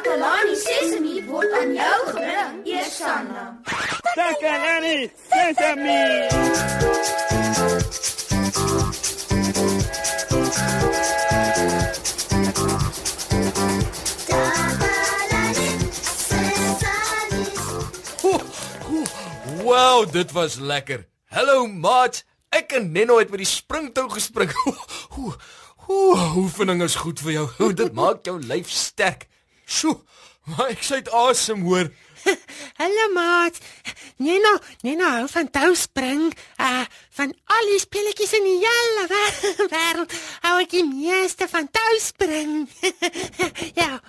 Takalani Sesemi word aan jou gebring, Eersanna. Takalani Sesemi. Wow, dit was lekker. Hallo maat. Ek en Nenno het met die springtou gespring. Oefening is goed vir jou. Hoe dit maak jou lyf sterk. Sjoe, maar ek sê dit asem hoor. Hallo maat. Nena, Nena hou van touspring. Uh van al die speletjies in die hele wêreld hou ek die meeste van touspring. ja.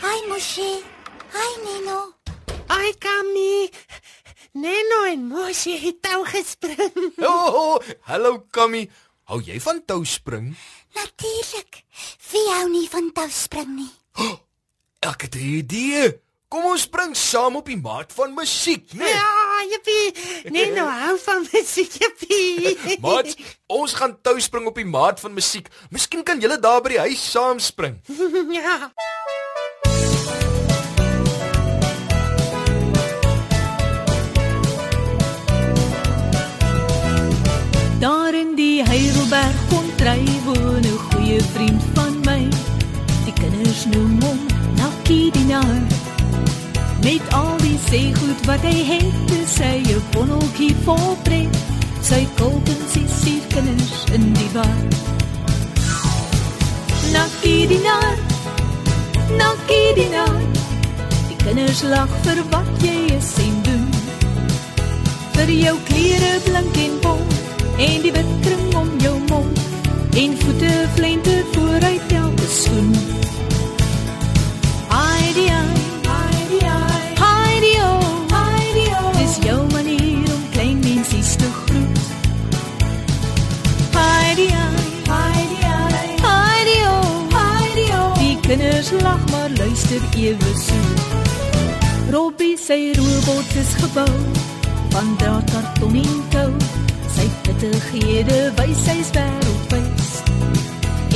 Hi Moshi. Hi Nino. Ai Kami. Neno en Moshi het tou gespring. Oh, oh, hallo Kammy. Hou jy van touspring? Natuurlik. Wie hou nie van touspring nie? Ek het 'n idee. Kom ons spring saam op die maat van musiek, né? Nee? Ja, jippie. Neno hou van musiek, jippie. Maat, ons gaan touspring op die maat van musiek. Miskien kan julle daar by die huis saam spring. ja. Daar in die Heidelberg kon dry woon 'n goeie vriend van my. Die kinders noem hom Nakkie die Nar. Met al die seegoed wat hy het, is hy 'n bonneltjie vol pret. Sy kolkens is sief kinders in die bar. Nakkie die Nar. Nakkie die Nar. Die kinders lag vir wat jy is en doen. Vir jou klere blink en bont en die wit kring om jou mond en voete flenter vooruit elke skoen. Lag maar luister ewe soet. Robbie sy robot is gebou van draadkarton en tou sy pittighede wys sy wêreldwys.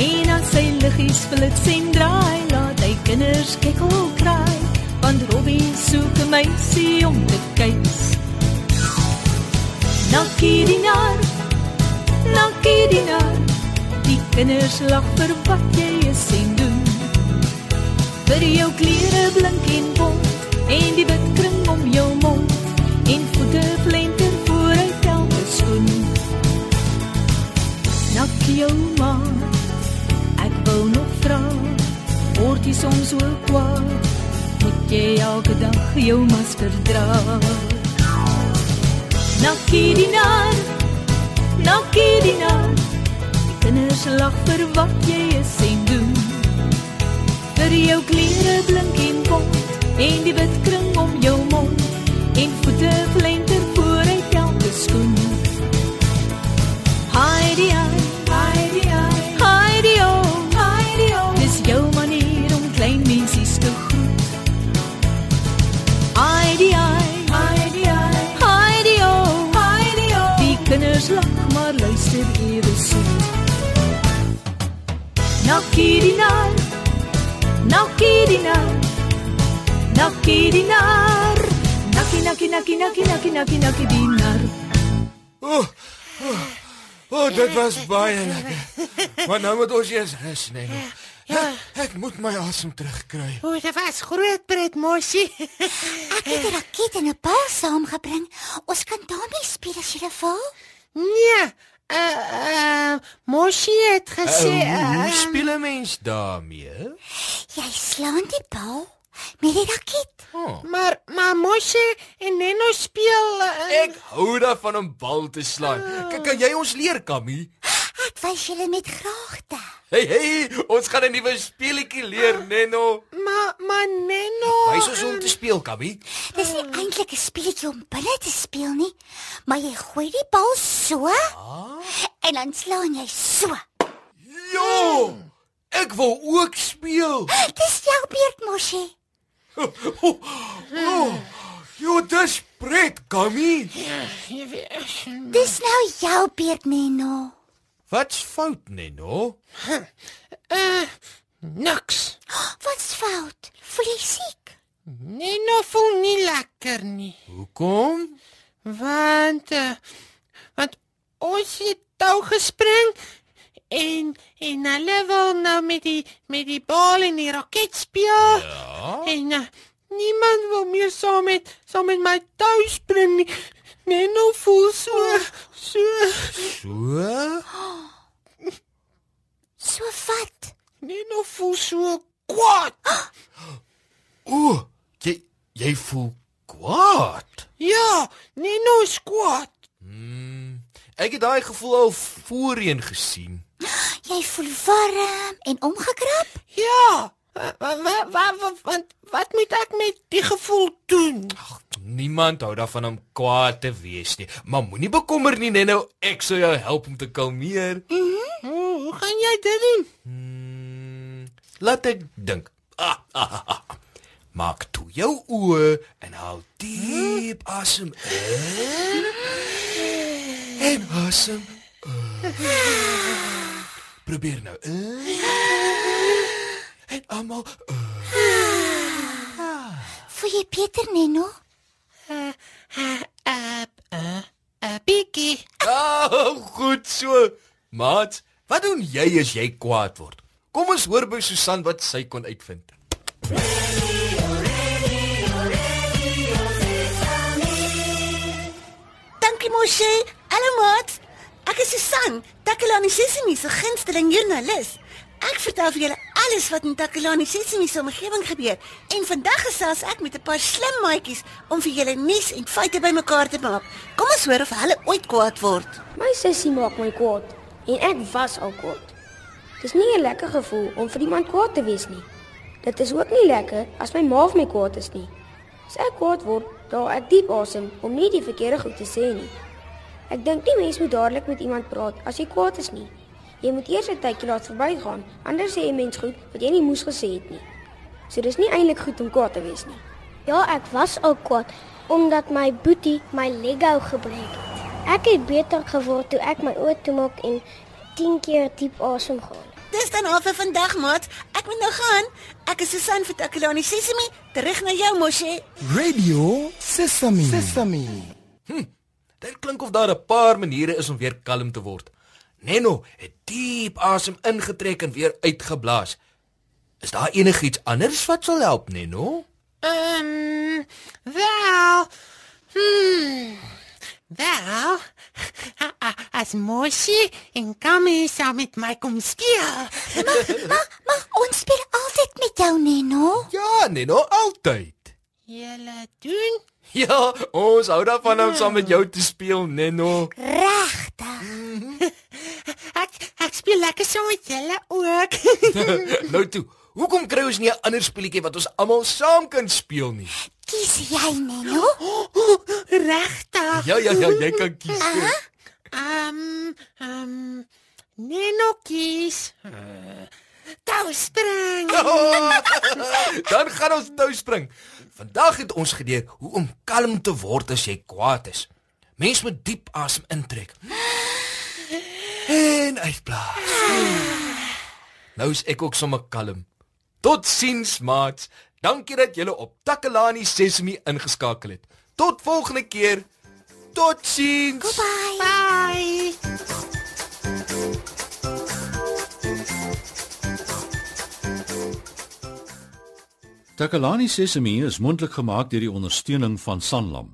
En as sy liggies flits en draai, laat hy kinders kekkel kraai, want Robbie soek 'n meisie om te kuis. Nakkie die nar, nakkie die nar, die kinders lag vir wat jy is. Vir jou klere blink en bont, en die wit kring om jou mond, en voete flenter vooruit elke skoen. Nakkie jou maat, ek wou nog vra, word jy soms so kwaad, moet jy elke dag jou masker dra. Nakkie die nar, nakkie die nar, kinders lag vir wat jy is en. Vir jou klere blink en bont, en die wit kring om jou mond, en voete flenter vooruit elke skoen. Heidi, Heidi, Heidi, oh, Heidi, oh. Dis jou manier om klein mensies te groet. Heidi, Heidi, Heidi, oh, Heidi, oh. Die kinders lag maar luister ewe soet. Nakkie die nar, nakkie die nar, nakkie die nar. Nakkie, nakkie, nakkie, nakkie, nakkie, nakkie, nakkie die nar. O, oh, oh, oh, dit was baie lekker. Maar nou moet ons eers rus, nee. Ja. Ek, ek moet my asem terugkry. O, dit was groot pret mosie. Ek het 'n raket en 'n pyl saamgebring. Ons kan daarmee speel as jy wil. nee, uh uh mosie het gesê Uh, hoe uh, speel 'n mens daarmee? Jy slaan die bal met die raket. Oh. maar maar mosie en Neno speel uh, Ek hou daarvan om bal te slaan. K kan jy ons leer, Kammy? Wys julle met graagte. Hey hey, ons gaan 'n nuwe speletjie leer, Nenno. maar maar Neno Wys ons hoe om te speel, Kammy. Dis nie eintlik 'n speletjie om binne te speel nie, maar jy gooi die bal so Ah. en dan slaan jy so. Jo! Ek wil ook speel. Dis jou beurt, Moshi. Oh, oh, jo, dis pret, Kammy. Dis nou jou beurt, Neno. Wat's fout, Nenno? uh niks. Wat's fout? Voel jy siek? Neno voel nie lekker nie. Hoekom? Want uh, want ons het tou gespring en en hulle wil nou met die met die bal en die raket speel. Ja. En uh, niemand wil meer saam met saam met my tou spring nie. Neno voel so so So? So wat? Neno voel so kwaad. O, jy jy voel kwaad. Ja, Neno is kwaad. Hmm. Ek het daai gevoel al voorheen gesien. Jy voel warm en omgekrap? Ja. Wat wat wat wat wat moet ek met die gevoel doen? Niemand hou daarvan om kwaad te wees nie. Maar moenie bekommer nie, Neno. Ek sal jou help om te kalmeer. Oh, hoe gaan jy dit doen? Hmm, laat ek dink. Ah, ah, ah, ah. Maak toe jou oë en haal diep asem in. En asem. uit. Probeer nou in. En almal Voel jy beter, Neno? Uh uh uh uh Biggie. Oh, goed so. Maat, wat doen jy as jy kwaad word? Kom ons hoor by Susan wat sy kon uitvind. Dankie Moshe. Hallo maat. Ek is Susan, Takalani Sesimi se gunsteling joernalis. Ek vertel vir julle alles wat in Takalani Sesimi se omgewing gebeur en vandag gesels ek met 'n paar slim maatjies om vir julle nuus en feite bymekaar te maak. Kom ons hoor of hulle ooit kwaad word. My sussie maak my kwaad en ek was al kwaad. Dis nie 'n lekker gevoel om vir iemand kwaad te wees nie. Dit is ook nie lekker as my ma vir my kwaad is nie. As ek kwaad word, dra ek diep asem om nie die verkeerde goed te sê nie. Ek dink nie mens moet dadelik met iemand praat as jy kwaad is nie. Jy moet eers 'n tydjie laat verbygaan, anders sê 'n mens goed wat jy nie moes gesê het nie. So dis nie eintlik goed om kwaad te wees nie. Ja, ek was ook kwaad omdat my boetie my Lego gebreek het. Ek het beter geword toe ek my oë toemaak en 10 keer diep asem gehaal. Dis dan al vir vandag maat. Ek moet nou gaan. Ek is Susan vir Takalani Sesimi. Terug na jou Moshe. Radio Sesame. Sesame. Dit klink of daar 'n paar maniere is om weer kalm te word. Neno het diep asem ingetrek en weer uitgeblaas. Is daar enigiets anders wat sal help, Neno? Ehm um, wel. Hmm. Wel. As Moshi en Kami saam met my kom speel. Maar maar ons speel altyd met jou, Neno. Ja, Neno, altyd. Julle doen Ja, ons hou daarvan om saam met jou te speel, Neno. Regtig. Speel lekker saam met julle ook. nou toe, hoekom kry ons nie 'n ander speletjie wat ons almal saam kan speel nie? Kies jy, Neno? Regtig. Ja, ja, ja, jy kan kies. Ehm ehm Neno kies. Uh, Tou spring. Oh, Dan gaan ons nou spring. Vandag het ons geleer hoe om kalm te word as jy kwaad is. Mens moet diep asem intrek. En uitblaas. Nou is ek ook sommer kalm. Totsiens, maats. Dankie dat julle op Takalani Sesemi ingeskakel het. Tot volgende keer. Totsiens. Bye. Bye. Takalani Sesemi is mondelik gemaak deur die ondersteuning van Sanlam.